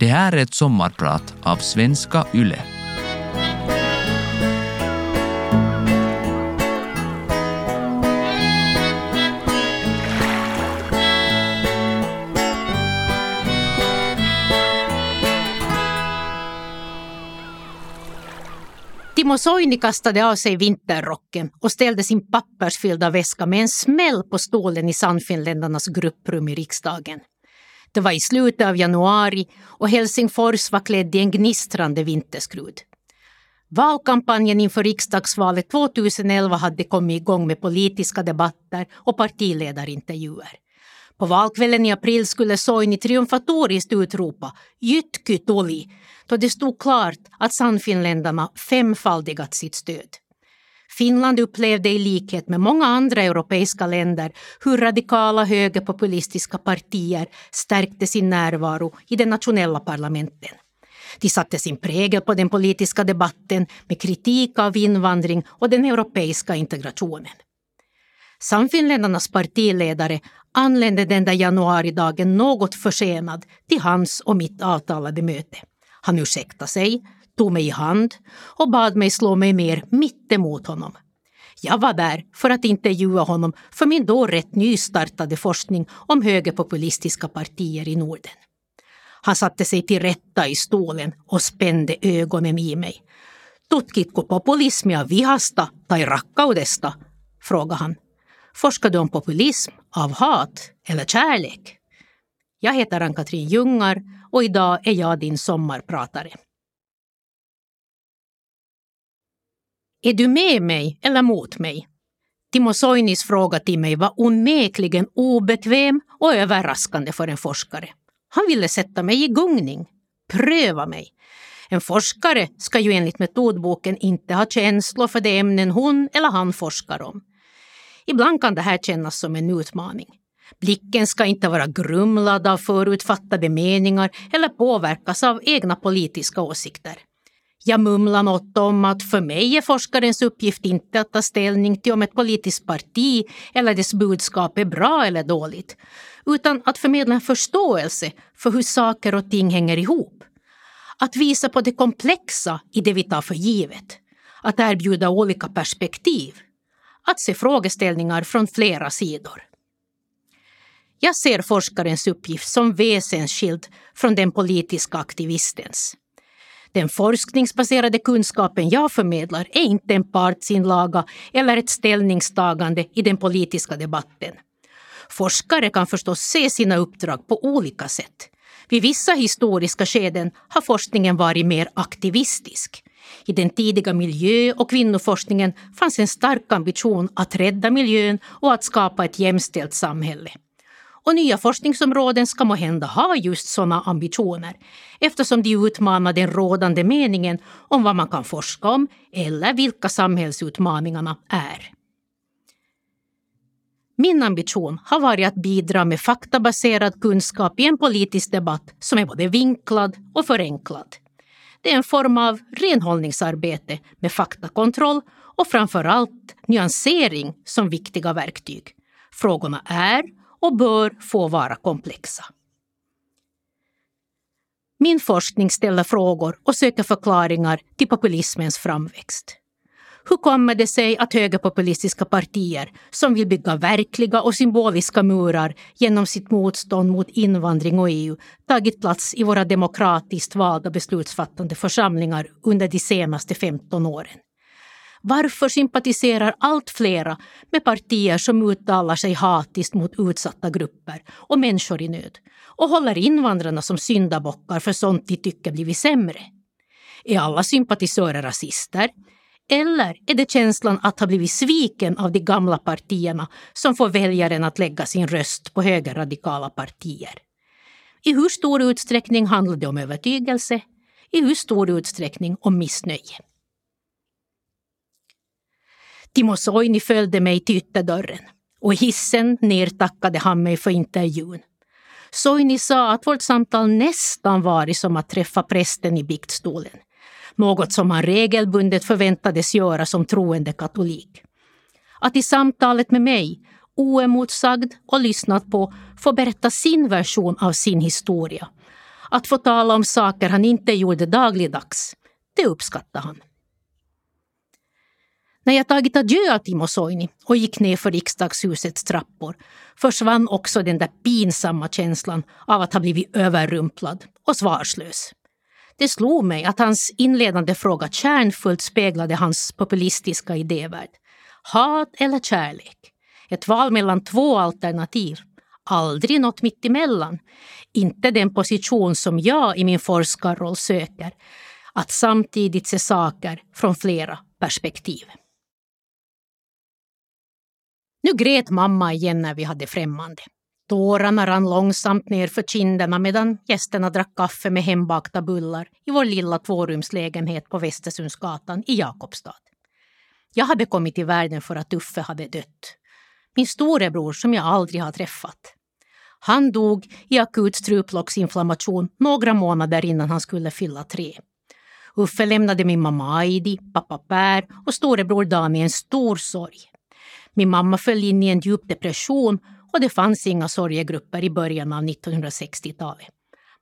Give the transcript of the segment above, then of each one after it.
Det här är ett sommarprat av Svenska Yle. Timo Soini kastade av sig vinterrocken och ställde sin pappersfyllda väska med en smäll på stolen i Sannfinländarnas grupprum i riksdagen. Det var i slutet av januari och Helsingfors var klädd i en gnistrande vinterskrud. Valkampanjen inför riksdagsvalet 2011 hade kommit igång med politiska debatter och partiledarintervjuer. På valkvällen i april skulle Soini triumfatoriskt utropa Jytky tuli då det stod klart att Sannfinländarna femfaldigat sitt stöd. Finland upplevde i likhet med många andra europeiska länder hur radikala högerpopulistiska partier stärkte sin närvaro i de nationella parlamenten. De satte sin prägel på den politiska debatten med kritik av invandring och den europeiska integrationen. Samfinländarnas partiledare anlände den där januaridagen något försenad till hans och mitt avtalade möte. Han ursäktade sig, tog mig i hand och bad mig slå mig mer mittemot honom. Jag var där för att intervjua honom för min då rätt nystartade forskning om högerpopulistiska partier i Norden. Han satte sig till rätta i stolen och spände ögonen i mig. Tutkitko populismia vihasta tai rakkaudesta? frågade han. Forskar du om populism av hat eller kärlek? Jag heter Ann-Katrin Ljungar och idag är jag din sommarpratare. Är du med mig eller mot mig? Timo Soinis fråga till mig var onekligen obekväm och överraskande för en forskare. Han ville sätta mig i gungning, pröva mig. En forskare ska ju enligt metodboken inte ha känslor för de ämnen hon eller han forskar om. Ibland kan det här kännas som en utmaning. Blicken ska inte vara grumlad av förutfattade meningar eller påverkas av egna politiska åsikter. Jag mumlar något om att för mig är forskarens uppgift inte att ta ställning till om ett politiskt parti eller dess budskap är bra eller dåligt, utan att förmedla en förståelse för hur saker och ting hänger ihop. Att visa på det komplexa i det vi tar för givet. Att erbjuda olika perspektiv. Att se frågeställningar från flera sidor. Jag ser forskarens uppgift som väsensskild från den politiska aktivistens. Den forskningsbaserade kunskapen jag förmedlar är inte en partsinlaga eller ett ställningstagande i den politiska debatten. Forskare kan förstås se sina uppdrag på olika sätt. Vid vissa historiska skeden har forskningen varit mer aktivistisk. I den tidiga miljö och kvinnoforskningen fanns en stark ambition att rädda miljön och att skapa ett jämställt samhälle. Och nya forskningsområden ska måhända ha just sådana ambitioner eftersom de utmanar den rådande meningen om vad man kan forska om eller vilka samhällsutmaningarna är. Min ambition har varit att bidra med faktabaserad kunskap i en politisk debatt som är både vinklad och förenklad. Det är en form av renhållningsarbete med faktakontroll och framför allt nyansering som viktiga verktyg. Frågorna är och bör få vara komplexa. Min forskning ställer frågor och söker förklaringar till populismens framväxt. Hur kommer det sig att högerpopulistiska partier som vill bygga verkliga och symboliska murar genom sitt motstånd mot invandring och EU tagit plats i våra demokratiskt valda beslutsfattande församlingar under de senaste 15 åren? Varför sympatiserar allt flera med partier som uttalar sig hatiskt mot utsatta grupper och människor i nöd och håller invandrarna som syndabockar för sånt de tycker blivit sämre? Är alla sympatisörer rasister? Eller är det känslan att ha blivit sviken av de gamla partierna som får väljaren att lägga sin röst på högerradikala partier? I hur stor utsträckning handlar det om övertygelse? I hur stor utsträckning om missnöje? Timo Soini följde mig till ytterdörren och i hissen ner tackade han mig för intervjun. Soini sa att vårt samtal nästan varit som att träffa prästen i biktstolen. Något som han regelbundet förväntades göra som troende katolik. Att i samtalet med mig, oemotsagd och lyssnat på, få berätta sin version av sin historia. Att få tala om saker han inte gjorde dagligdags, det uppskattade han. När jag tagit adjö av Timo Soini och gick ner för riksdagshusets trappor försvann också den där pinsamma känslan av att ha blivit överrumplad och svarslös. Det slog mig att hans inledande fråga kärnfullt speglade hans populistiska idévärld. Hat eller kärlek? Ett val mellan två alternativ. Aldrig något mittemellan. Inte den position som jag i min forskarroll söker. Att samtidigt se saker från flera perspektiv. Nu grät mamma igen när vi hade främmande. Tårarna rann långsamt ner för kinderna medan gästerna drack kaffe med hembakta bullar i vår lilla tvårumslägenhet på Västersundsgatan i Jakobstad. Jag hade kommit till världen för att Uffe hade dött. Min storebror som jag aldrig har träffat. Han dog i akut struplocksinflammation några månader innan han skulle fylla tre. Uffe lämnade min mamma Aidi, pappa Per och storebror Dan i en stor sorg. Min mamma föll in i en djup depression och det fanns inga sorgegrupper i början av 1960-talet.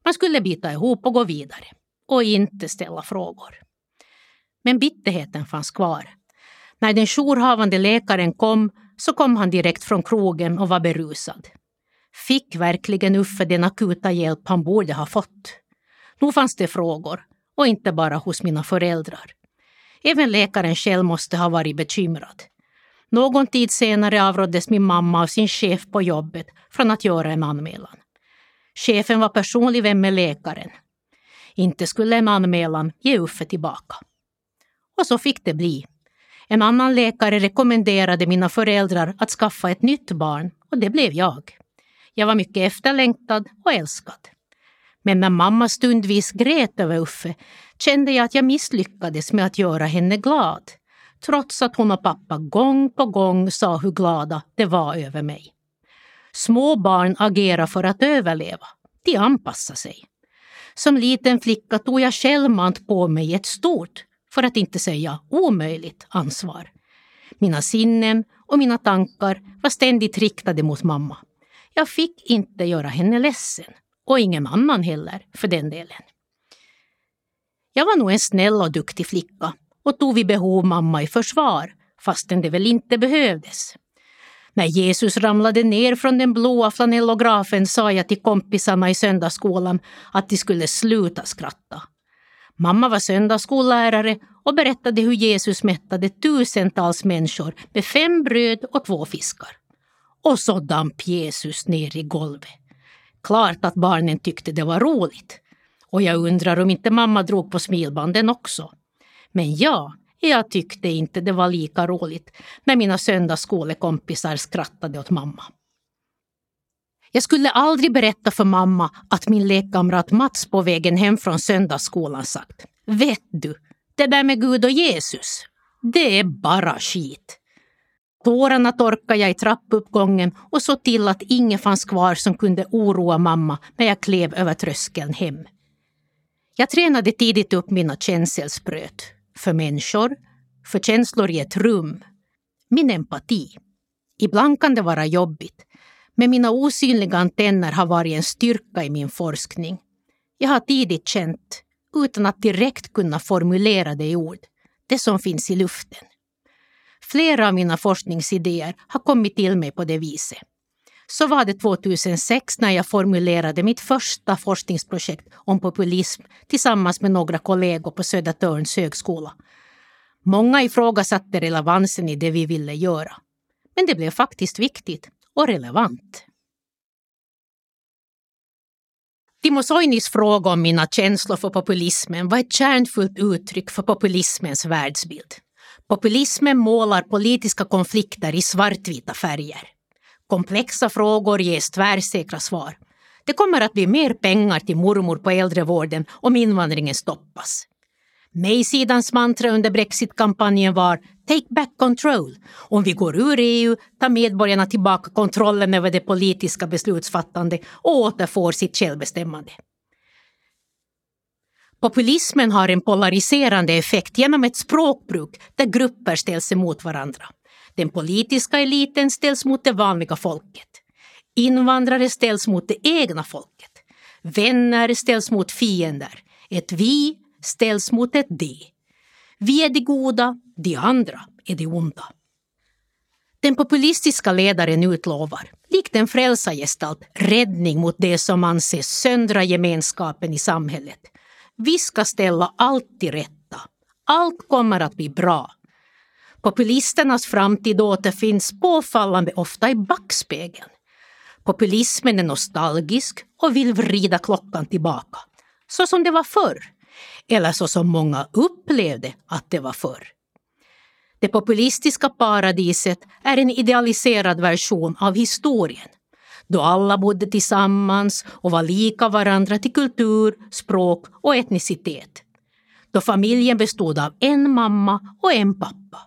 Man skulle bita ihop och gå vidare och inte ställa frågor. Men bitterheten fanns kvar. När den jourhavande läkaren kom så kom han direkt från krogen och var berusad. Fick verkligen Uffe den akuta hjälp han borde ha fått? Nu fanns det frågor, och inte bara hos mina föräldrar. Även läkaren själv måste ha varit bekymrad. Någon tid senare avråddes min mamma av sin chef på jobbet från att göra en anmälan. Chefen var personlig vän med läkaren. Inte skulle en anmälan ge Uffe tillbaka. Och så fick det bli. En annan läkare rekommenderade mina föräldrar att skaffa ett nytt barn och det blev jag. Jag var mycket efterlängtad och älskad. Men när mamma stundvis grät över Uffe kände jag att jag misslyckades med att göra henne glad trots att hon och pappa gång på gång sa hur glada de var över mig. Små barn agerar för att överleva. De anpassar sig. Som liten flicka tog jag självmant på mig ett stort, för att inte säga omöjligt, ansvar. Mina sinnen och mina tankar var ständigt riktade mot mamma. Jag fick inte göra henne ledsen. Och ingen annan heller, för den delen. Jag var nog en snäll och duktig flicka och tog vid behov mamma i försvar, fastän det väl inte behövdes. När Jesus ramlade ner från den blåa flanellografen sa jag till kompisarna i söndagsskolan att de skulle sluta skratta. Mamma var söndagsskollärare och berättade hur Jesus mättade tusentals människor med fem bröd och två fiskar. Och så damp Jesus ner i golvet. Klart att barnen tyckte det var roligt. Och jag undrar om inte mamma drog på smilbanden också. Men ja, jag tyckte inte det var lika roligt när mina söndagsskolekompisar skrattade åt mamma. Jag skulle aldrig berätta för mamma att min lekkamrat Mats på vägen hem från söndagsskolan sagt Vet du, det där med Gud och Jesus, det är bara skit. Tårarna torkade jag i trappuppgången och såg till att inget fanns kvar som kunde oroa mamma när jag klev över tröskeln hem. Jag tränade tidigt upp mina känselspröt för människor, för känslor i ett rum, min empati. Ibland kan det vara jobbigt, men mina osynliga antenner har varit en styrka i min forskning. Jag har tidigt känt, utan att direkt kunna formulera det i ord, det som finns i luften. Flera av mina forskningsidéer har kommit till mig på det viset. Så var det 2006 när jag formulerade mitt första forskningsprojekt om populism tillsammans med några kollegor på Södertörns högskola. Många ifrågasatte relevansen i det vi ville göra. Men det blev faktiskt viktigt och relevant. Timo Soinis fråga om mina känslor för populismen var ett kärnfullt uttryck för populismens världsbild. Populismen målar politiska konflikter i svartvita färger. Komplexa frågor ges tvärsäkra svar. Det kommer att bli mer pengar till mormor på äldrevården om invandringen stoppas. Nej-sidans mantra under brexitkampanjen var “Take back control”. Om vi går ur EU tar medborgarna tillbaka kontrollen över det politiska beslutsfattande och återfår sitt självbestämmande. Populismen har en polariserande effekt genom ett språkbruk där grupper ställs emot varandra. Den politiska eliten ställs mot det vanliga folket. Invandrare ställs mot det egna folket. Vänner ställs mot fiender. Ett vi ställs mot ett de. Vi är de goda, de andra är de onda. Den populistiska ledaren utlovar, likt en frälsargestalt, räddning mot det som anses söndra gemenskapen i samhället. Vi ska ställa allt till rätta. Allt kommer att bli bra. Populisternas framtid återfinns påfallande ofta i backspegeln. Populismen är nostalgisk och vill vrida klockan tillbaka. Så som det var förr. Eller så som många upplevde att det var förr. Det populistiska paradiset är en idealiserad version av historien då alla bodde tillsammans och var lika varandra till kultur, språk och etnicitet. Då familjen bestod av en mamma och en pappa.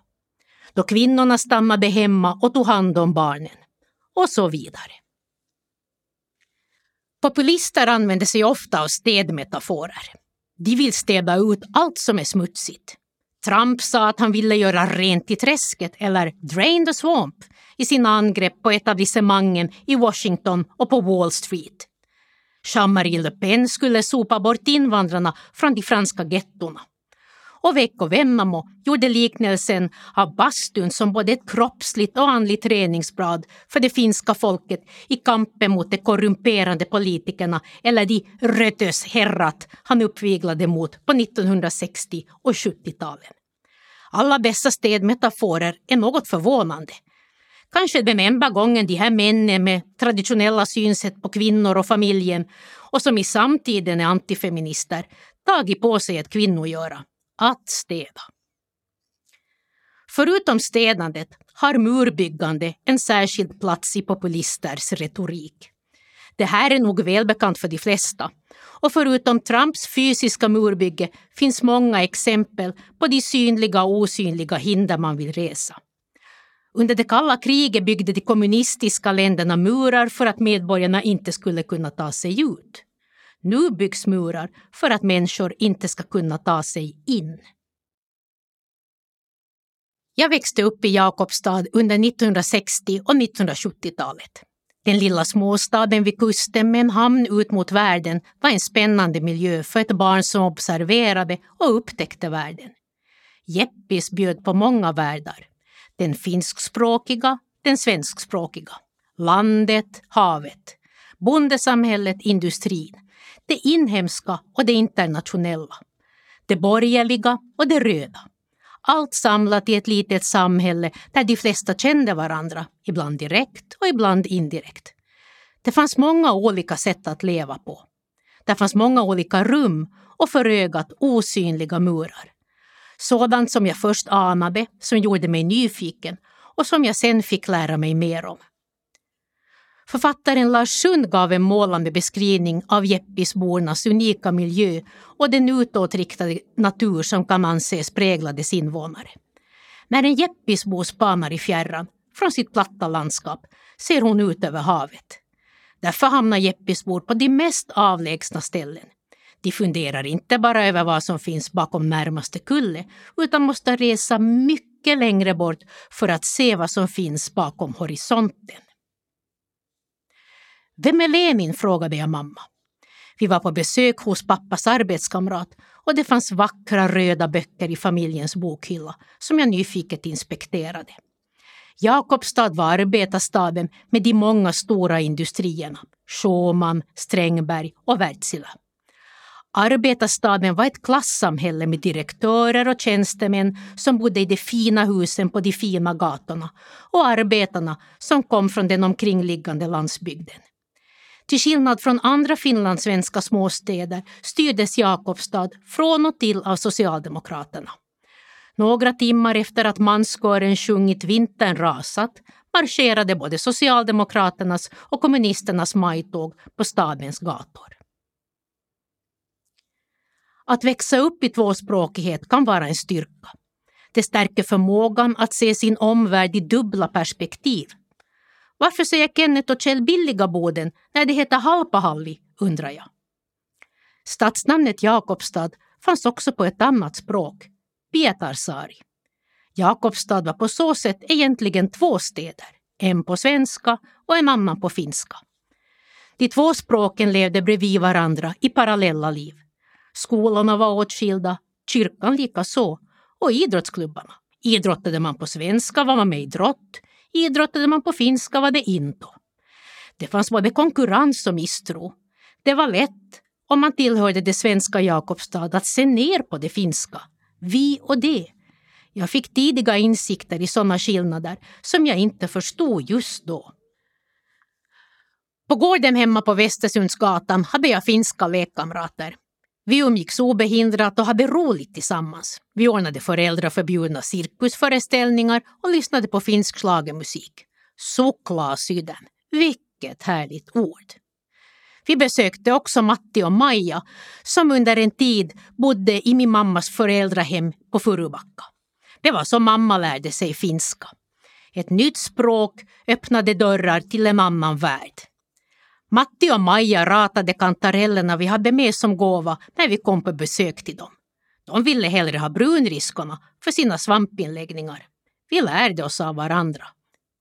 Då kvinnorna stammade hemma och tog hand om barnen. Och så vidare. Populister använder sig ofta av städmetaforer. De vill städa ut allt som är smutsigt. Trump sa att han ville göra rent i träsket eller drain the swamp i sina angrepp på etablissemangen i Washington och på Wall Street. Jean-Marie Le Pen skulle sopa bort invandrarna från de franska gettorna. Och Veikko Vennamo gjorde liknelsen av bastun som både ett kroppsligt och andligt träningsblad för det finska folket i kampen mot de korrumperande politikerna eller de rötösherrat han uppviglade mot på 1960 och 70-talen. Alla dessa städmetaforer är något förvånande. Kanske den enda gången de här männen med traditionella synsätt på kvinnor och familjen och som i samtiden är antifeminister tagit på sig ett kvinnogöra att städa. Förutom städandet har murbyggande en särskild plats i populisters retorik. Det här är nog välbekant för de flesta. Och förutom Trumps fysiska murbygge finns många exempel på de synliga och osynliga hinder man vill resa. Under det kalla kriget byggde de kommunistiska länderna murar för att medborgarna inte skulle kunna ta sig ut. Nu byggs murar för att människor inte ska kunna ta sig in. Jag växte upp i Jakobstad under 1960 och 1970-talet. Den lilla småstaden vid kusten med en hamn ut mot världen var en spännande miljö för ett barn som observerade och upptäckte världen. Jeppis bjöd på många världar. Den finskspråkiga, den svenskspråkiga. Landet, havet. Bondesamhället, industrin det inhemska och det internationella, det borgerliga och det röda. Allt samlat i ett litet samhälle där de flesta kände varandra, ibland direkt och ibland indirekt. Det fanns många olika sätt att leva på. Det fanns många olika rum och för ögat osynliga murar. Sådant som jag först anade, som gjorde mig nyfiken och som jag sen fick lära mig mer om. Författaren Lars Sund gav en målande beskrivning av Jeppisbornas unika miljö och den utåtriktade natur som kan anses prägla dess invånare. När en Jeppisbo spanar i fjärran, från sitt platta landskap, ser hon ut över havet. Därför hamnar Jeppisbor på de mest avlägsna ställen. De funderar inte bara över vad som finns bakom närmaste kulle, utan måste resa mycket längre bort för att se vad som finns bakom horisonten. Vem är Lenin? frågade jag mamma. Vi var på besök hos pappas arbetskamrat och det fanns vackra röda böcker i familjens bokhylla som jag nyfiket inspekterade. Jakobstad var arbetarstaden med de många stora industrierna, Schumann, Strängberg och Wärtsilä. Arbetarstaden var ett klassamhälle med direktörer och tjänstemän som bodde i de fina husen på de fina gatorna och arbetarna som kom från den omkringliggande landsbygden. Till skillnad från andra finlandssvenska småstäder styrdes Jakobstad från och till av Socialdemokraterna. Några timmar efter att manskören sjungit Vintern rasat marscherade både Socialdemokraternas och kommunisternas majtåg på stadens gator. Att växa upp i tvåspråkighet kan vara en styrka. Det stärker förmågan att se sin omvärld i dubbla perspektiv varför säger Kenneth och Kjell billiga boden när det heter Halpahalli, undrar jag. Stadsnamnet Jakobstad fanns också på ett annat språk, Pietarsaari. Jakobstad var på så sätt egentligen två städer, en på svenska och en annan på finska. De två språken levde bredvid varandra i parallella liv. Skolorna var åtskilda, kyrkan likaså och idrottsklubbarna. Idrottade man på svenska var man med i drott, idrottade man på finska var det into. Det fanns både konkurrens och misstro. Det var lätt, om man tillhörde det svenska Jakobstad, att se ner på det finska. Vi och det. Jag fick tidiga insikter i sådana skillnader som jag inte förstod just då. På gården hemma på Västersundsgatan hade jag finska lekkamrater. Vi umgicks obehindrat och hade roligt tillsammans. Vi ordnade föräldraförbjudna cirkusföreställningar och lyssnade på finsk schlagermusik. Suklaasydän, vilket härligt ord! Vi besökte också Matti och Maja som under en tid bodde i min mammas föräldrahem på Furubacka. Det var så mamma lärde sig finska. Ett nytt språk öppnade dörrar till en annan värld. Matti och Maja ratade kantarellerna vi hade med som gåva när vi kom på besök till dem. De ville hellre ha brunriskorna för sina svampinläggningar. Vi lärde oss av varandra.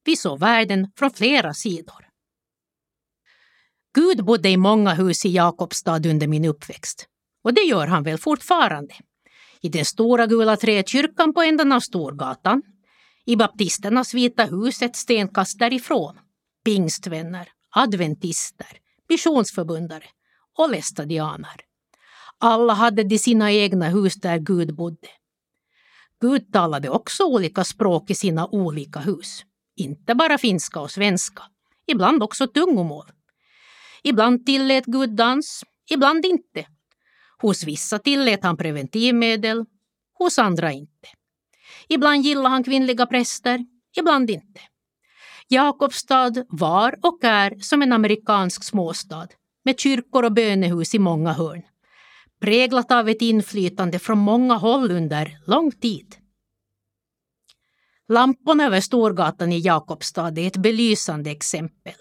Vi såg världen från flera sidor. Gud bodde i många hus i Jakobstad under min uppväxt. Och det gör han väl fortfarande. I den stora gula träkyrkan på änden av Storgatan. I baptisternas vita hus ett stenkast därifrån. Pingstvänner, adventister, missionsförbundare och lästadianer. Alla hade de sina egna hus där Gud bodde. Gud talade också olika språk i sina olika hus. Inte bara finska och svenska, ibland också tungomål. Ibland tillät Gud dans, ibland inte. Hos vissa tillät han preventivmedel, hos andra inte. Ibland gillade han kvinnliga präster, ibland inte. Jakobstad var och är som en amerikansk småstad med kyrkor och bönehus i många hörn. Präglat av ett inflytande från många håll under lång tid. Lamporna över Storgatan i Jakobstad är ett belysande exempel.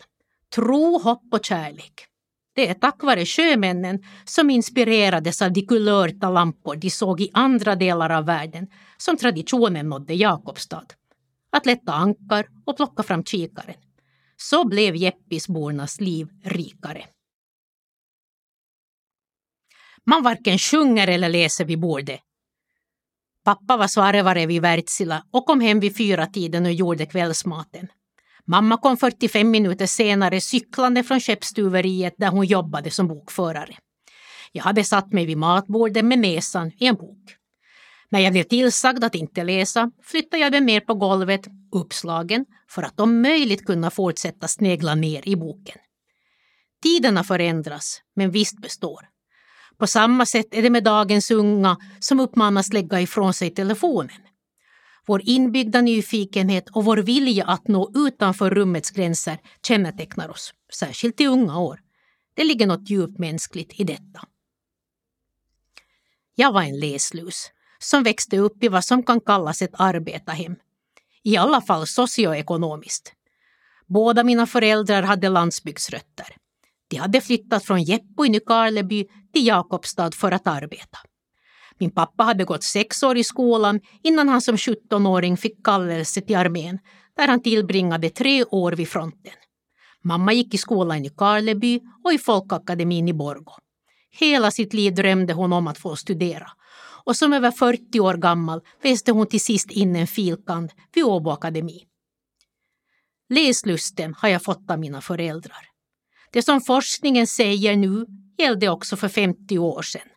Tro, hopp och kärlek. Det är tack vare sjömännen som inspirerades av de kulörta lampor de såg i andra delar av världen som traditionen nådde Jakobstad att lätta ankar och plocka fram kikaren. Så blev Jeppisbornas liv rikare. Man varken sjunger eller läser vid bordet. Pappa var svarvare vid Wärtsilä och kom hem vid fyra tiden och gjorde kvällsmaten. Mamma kom 45 minuter senare cyklande från skeppsstuveriet där hon jobbade som bokförare. Jag hade satt mig vid matbordet med näsan i en bok. När jag blev tillsagd att inte läsa flyttade jag mig ner på golvet, uppslagen, för att om möjligt kunna fortsätta snegla ner i boken. Tiderna förändras, men visst består. På samma sätt är det med dagens unga som uppmanas lägga ifrån sig telefonen. Vår inbyggda nyfikenhet och vår vilja att nå utanför rummets gränser kännetecknar oss, särskilt i unga år. Det ligger något djupt mänskligt i detta. Jag var en läslus som växte upp i vad som kan kallas ett arbetarhem. I alla fall socioekonomiskt. Båda mina föräldrar hade landsbygdsrötter. De hade flyttat från Jeppo i Nykarleby till Jakobstad för att arbeta. Min pappa hade gått sex år i skolan innan han som 17-åring fick kallelse till armén där han tillbringade tre år vid fronten. Mamma gick i skolan i Karleby och i Folkakademin i Borgå. Hela sitt liv drömde hon om att få studera och som över 40 år gammal läste hon till sist in en filkand vid Åbo Akademi. Läslusten har jag fått av mina föräldrar. Det som forskningen säger nu gällde också för 50 år sedan.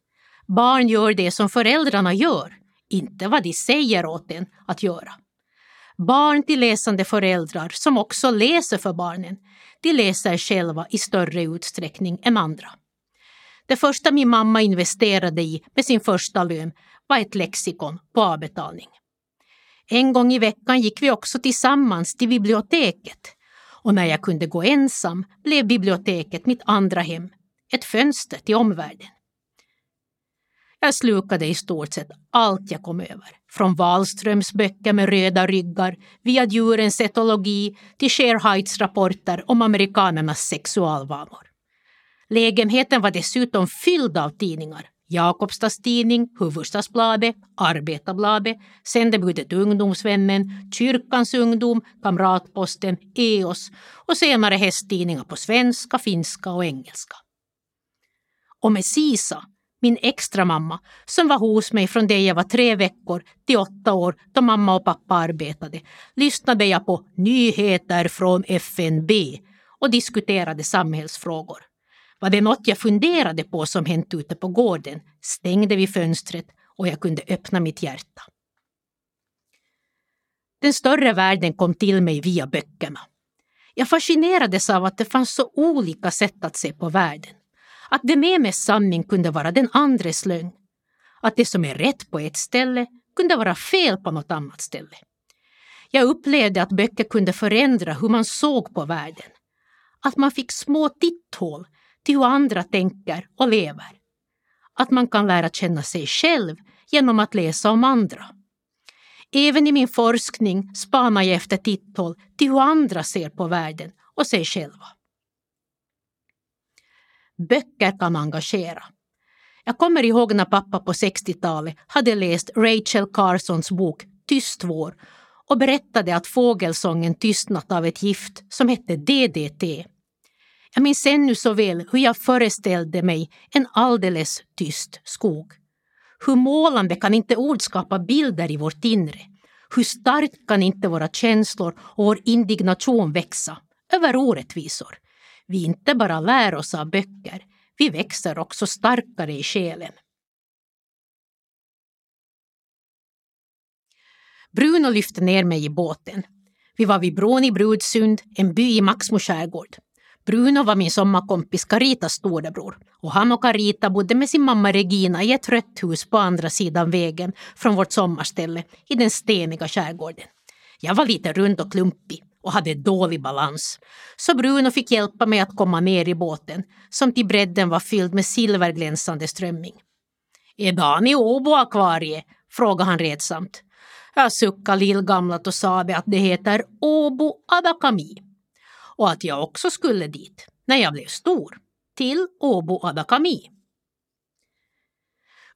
Barn gör det som föräldrarna gör, inte vad de säger åt en att göra. Barn till läsande föräldrar som också läser för barnen, de läser själva i större utsträckning än andra. Det första min mamma investerade i med sin första lön var ett lexikon på avbetalning. En gång i veckan gick vi också tillsammans till biblioteket och när jag kunde gå ensam blev biblioteket mitt andra hem, ett fönster till omvärlden. Jag slukade i stort sett allt jag kom över. Från Wallströms böcker med röda ryggar via djurens etologi till Heights rapporter om amerikanernas sexualvanor. Lägenheten var dessutom fylld av tidningar, Jakobstads tidning, Hufvudstadsbladet, Arbetarbladet, sändebudet Ungdomsvännen, Kyrkans ungdom, Kamratposten, EOS och senare hästtidningar på svenska, finska och engelska. Och med Sisa, min extra mamma, som var hos mig från det jag var tre veckor till åtta år då mamma och pappa arbetade, lyssnade jag på nyheter från FNB och diskuterade samhällsfrågor. Var det något jag funderade på som hänt ute på gården stängde vi fönstret och jag kunde öppna mitt hjärta. Den större världen kom till mig via böckerna. Jag fascinerades av att det fanns så olika sätt att se på världen. Att det med mig sanning kunde vara den andres lögn. Att det som är rätt på ett ställe kunde vara fel på något annat ställe. Jag upplevde att böcker kunde förändra hur man såg på världen. Att man fick små titthål till hur andra tänker och lever. Att man kan lära känna sig själv genom att läsa om andra. Även i min forskning spanar jag efter titthål till hur andra ser på världen och sig själva. Böcker kan engagera. Jag kommer ihåg när pappa på 60-talet hade läst Rachel Carsons bok Tyst vår och berättade att fågelsången tystnat av ett gift som hette DDT. Jag minns ännu så väl hur jag föreställde mig en alldeles tyst skog. Hur målande kan inte ord skapa bilder i vårt inre? Hur starkt kan inte våra känslor och vår indignation växa över orättvisor? Vi inte bara lär oss av böcker, vi växer också starkare i själen. Bruno lyfte ner mig i båten. Vi var vid bron i Brudsund, en by i Maxmo skärgård. Bruno var min sommarkompis Caritas storebror och han och Carita bodde med sin mamma Regina i ett rött hus på andra sidan vägen från vårt sommarställe i den steniga skärgården. Jag var lite rund och klumpig och hade dålig balans. Så Bruno fick hjälpa mig att komma ner i båten som till bredden var fylld med silverglänsande strömming. Är Dan i Åbo akvarie? frågade han redsamt. Jag suckade lillgamlat och sade att det heter Åbo Adakami och att jag också skulle dit när jag blev stor, till Åbo Adakami.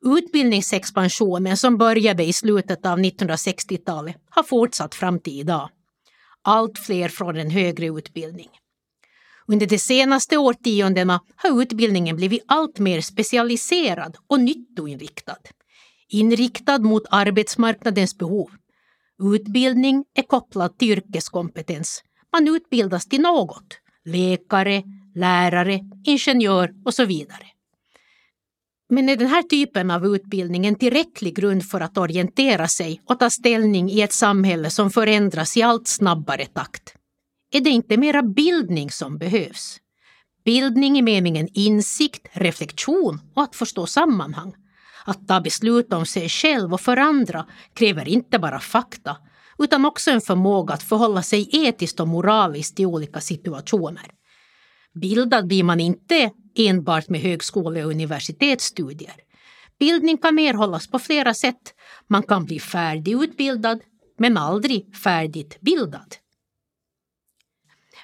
Utbildningsexpansionen som började i slutet av 1960-talet har fortsatt fram till idag allt fler från en högre utbildning. Under de senaste årtiondena har utbildningen blivit allt mer specialiserad och nyttoinriktad. Inriktad mot arbetsmarknadens behov. Utbildning är kopplad till yrkeskompetens. Man utbildas till något. Läkare, lärare, ingenjör och så vidare. Men är den här typen av utbildning en tillräcklig grund för att orientera sig och ta ställning i ett samhälle som förändras i allt snabbare takt? Är det inte mera bildning som behövs? Bildning i meningen insikt, reflektion och att förstå sammanhang. Att ta beslut om sig själv och för andra kräver inte bara fakta utan också en förmåga att förhålla sig etiskt och moraliskt i olika situationer. Bildad blir man inte enbart med högskole och universitetsstudier. Bildning kan erhållas på flera sätt. Man kan bli färdigutbildad men aldrig färdigt bildad.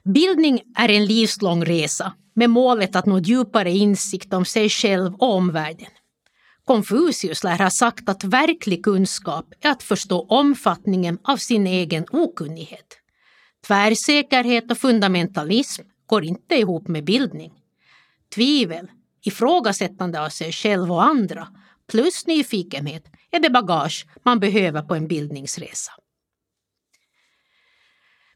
Bildning är en livslång resa med målet att nå djupare insikt om sig själv och omvärlden. Konfucius lär ha sagt att verklig kunskap är att förstå omfattningen av sin egen okunnighet. Tvärsäkerhet och fundamentalism går inte ihop med bildning. Tvivel, ifrågasättande av sig själv och andra plus nyfikenhet är det bagage man behöver på en bildningsresa.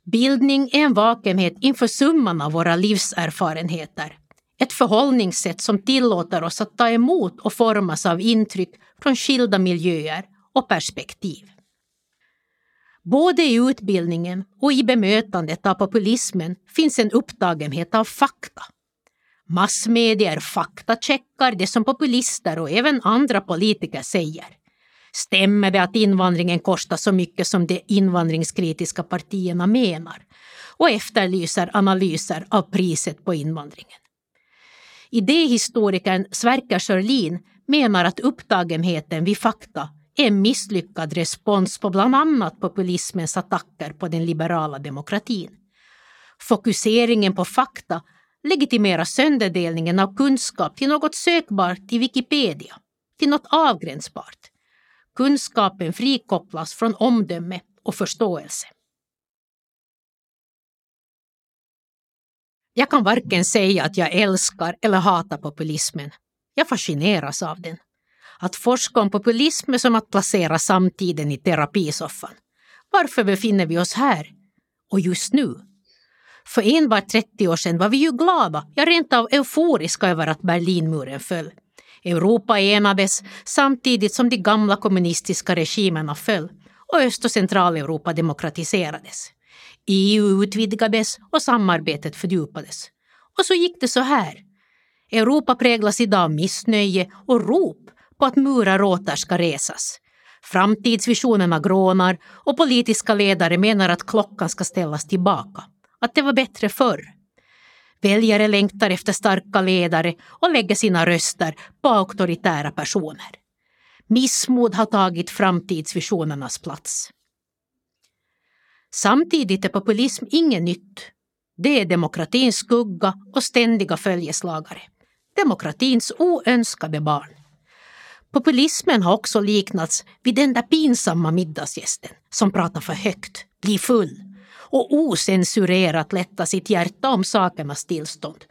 Bildning är en vakenhet inför summan av våra livserfarenheter. Ett förhållningssätt som tillåter oss att ta emot och formas av intryck från skilda miljöer och perspektiv. Både i utbildningen och i bemötandet av populismen finns en upptagenhet av fakta. Massmedier faktacheckar det som populister och även andra politiker säger. Stämmer det att invandringen kostar så mycket som de invandringskritiska partierna menar? Och efterlyser analyser av priset på invandringen. Idéhistorikern Sverker Sörlin menar att upptagenheten vid fakta är en misslyckad respons på bland annat populismens attacker på den liberala demokratin. Fokuseringen på fakta legitimerar sönderdelningen av kunskap till något sökbart i Wikipedia. till något avgränsbart. Kunskapen frikopplas från omdöme och förståelse. Jag kan varken säga att jag älskar eller hatar populismen. Jag fascineras av den. Att forska om populism är som att placera samtiden i terapisoffan. Varför befinner vi oss här? Och just nu? För enbart 30 år sedan var vi ju glada, ja rent av euforiska över att Berlinmuren föll. Europa enades samtidigt som de gamla kommunistiska regimerna föll och Öst och Centraleuropa demokratiserades. EU utvidgades och samarbetet fördjupades. Och så gick det så här. Europa präglas idag av missnöje och rop på att murar åter ska resas. Framtidsvisionerna grånar och politiska ledare menar att klockan ska ställas tillbaka. Att det var bättre förr. Väljare längtar efter starka ledare och lägger sina röster på auktoritära personer. Missmod har tagit framtidsvisionernas plats. Samtidigt är populism inget nytt. Det är demokratins skugga och ständiga följeslagare. Demokratins oönskade barn. Populismen har också liknats vid den där pinsamma middagsgästen som pratar för högt, blir full och osensurerat lättar sitt hjärta om sakernas tillstånd.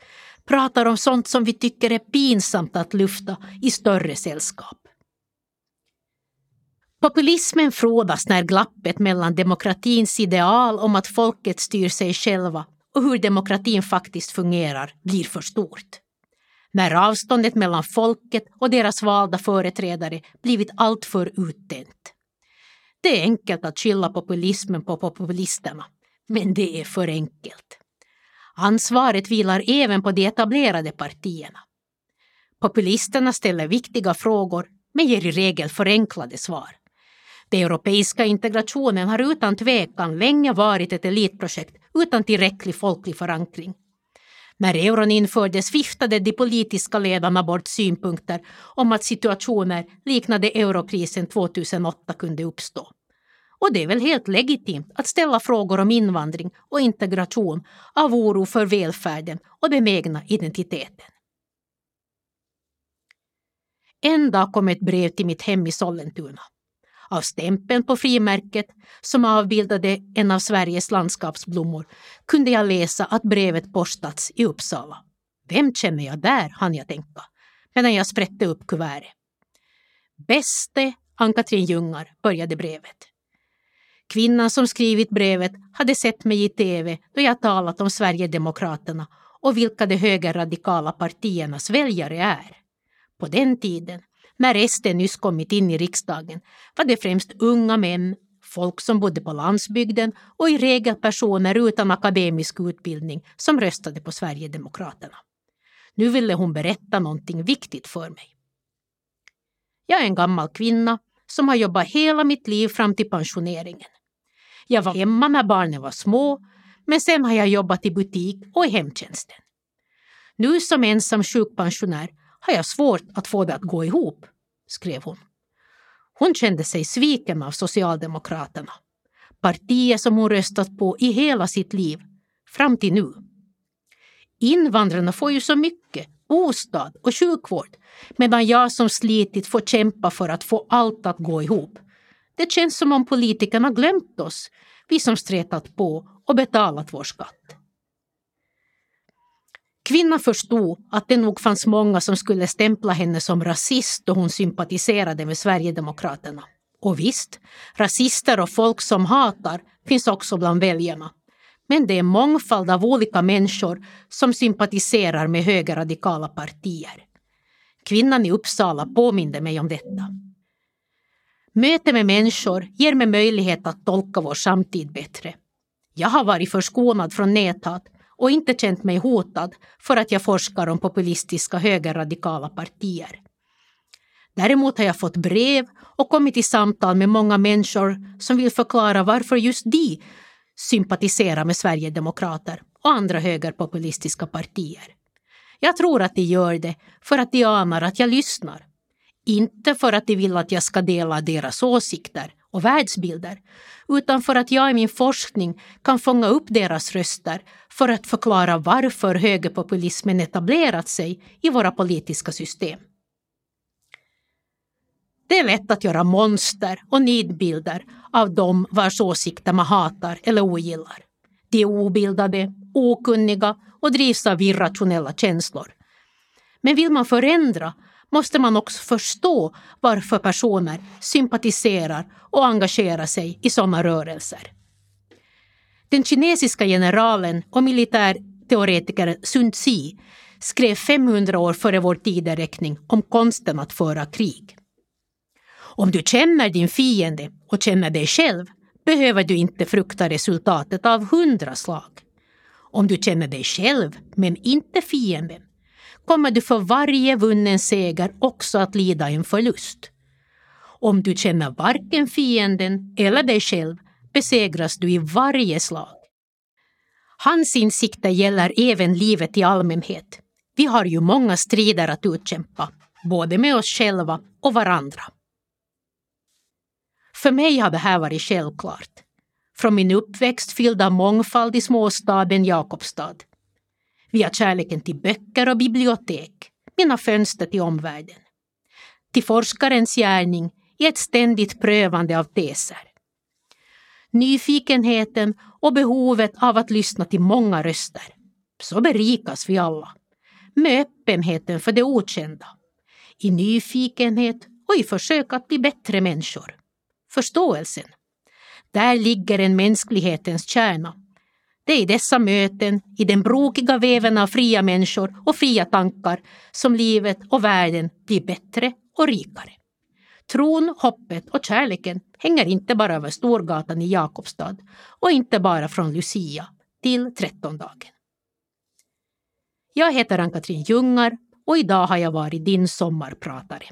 Pratar om sånt som vi tycker är pinsamt att lufta i större sällskap. Populismen frodas när glappet mellan demokratins ideal om att folket styr sig själva och hur demokratin faktiskt fungerar blir för stort. När avståndet mellan folket och deras valda företrädare blivit alltför utdänt. Det är enkelt att skylla populismen på populisterna, men det är för enkelt. Ansvaret vilar även på de etablerade partierna. Populisterna ställer viktiga frågor men ger i regel förenklade svar. Den europeiska integrationen har utan tvekan länge varit ett elitprojekt utan tillräcklig folklig förankring. När euron infördes viftade de politiska ledarna bort synpunkter om att situationer liknande eurokrisen 2008 kunde uppstå. Och det är väl helt legitimt att ställa frågor om invandring och integration av oro för välfärden och den egna identiteten. En dag kom ett brev till mitt hem i Sollentuna av stämpeln på frimärket som avbildade en av Sveriges landskapsblommor kunde jag läsa att brevet postats i Uppsala. Vem känner jag där, hann jag tänka, medan jag sprätte upp kuvertet. Bäste Ann-Katrin Ljungar, började brevet. Kvinnan som skrivit brevet hade sett mig i tv då jag talat om Sverigedemokraterna och vilka de högerradikala partiernas väljare är. På den tiden när SD nyss kommit in i riksdagen var det främst unga män, folk som bodde på landsbygden och i regel personer utan akademisk utbildning som röstade på Sverigedemokraterna. Nu ville hon berätta någonting viktigt för mig. Jag är en gammal kvinna som har jobbat hela mitt liv fram till pensioneringen. Jag var hemma när barnen var små, men sen har jag jobbat i butik och i hemtjänsten. Nu som ensam sjukpensionär har jag svårt att få det att gå ihop, skrev hon. Hon kände sig sviken av Socialdemokraterna, partiet som hon röstat på i hela sitt liv, fram till nu. Invandrarna får ju så mycket, bostad och sjukvård, medan jag som slitit får kämpa för att få allt att gå ihop. Det känns som om politikerna glömt oss, vi som stretat på och betalat vår skatt. Kvinnan förstod att det nog fanns många som skulle stämpla henne som rasist då hon sympatiserade med Sverigedemokraterna. Och visst, rasister och folk som hatar finns också bland väljarna. Men det är mångfald av olika människor som sympatiserar med högerradikala partier. Kvinnan i Uppsala påminde mig om detta. Möte med människor ger mig möjlighet att tolka vår samtid bättre. Jag har varit förskonad från näthat och inte känt mig hotad för att jag forskar om populistiska högerradikala partier. Däremot har jag fått brev och kommit i samtal med många människor som vill förklara varför just de sympatiserar med Sverigedemokrater och andra högerpopulistiska partier. Jag tror att de gör det för att de anar att jag lyssnar. Inte för att de vill att jag ska dela deras åsikter och världsbilder, utan för att jag i min forskning kan fånga upp deras röster för att förklara varför högerpopulismen etablerat sig i våra politiska system. Det är lätt att göra monster och nidbilder av dem vars åsikter man hatar eller ogillar. De är obildade, okunniga och drivs av irrationella känslor. Men vill man förändra måste man också förstå varför personer sympatiserar och engagerar sig i sådana rörelser. Den kinesiska generalen och militärteoretikern Sun Tzu skrev 500 år före vår tideräkning om konsten att föra krig. Om du känner din fiende och känner dig själv behöver du inte frukta resultatet av hundra slag. Om du känner dig själv men inte fienden kommer du för varje vunnen seger också att lida en förlust. Om du känner varken fienden eller dig själv besegras du i varje slag. Hans insikter gäller även livet i allmänhet. Vi har ju många strider att utkämpa, både med oss själva och varandra. För mig har det här varit självklart. Från min uppväxt fylld av mångfald i småstaden Jakobstad. Via kärleken till böcker och bibliotek, mina fönster till omvärlden. Till forskarens gärning i ett ständigt prövande av teser. Nyfikenheten och behovet av att lyssna till många röster. Så berikas vi alla. Med öppenheten för det okända. I nyfikenhet och i försök att bli bättre människor förståelsen. Där ligger en mänsklighetens kärna. Det är i dessa möten, i den brokiga väven av fria människor och fria tankar som livet och världen blir bättre och rikare. Tron, hoppet och kärleken hänger inte bara över Storgatan i Jakobstad och inte bara från Lucia till trettondagen. Jag heter Ann-Katrin Ljungar och idag har jag varit din sommarpratare.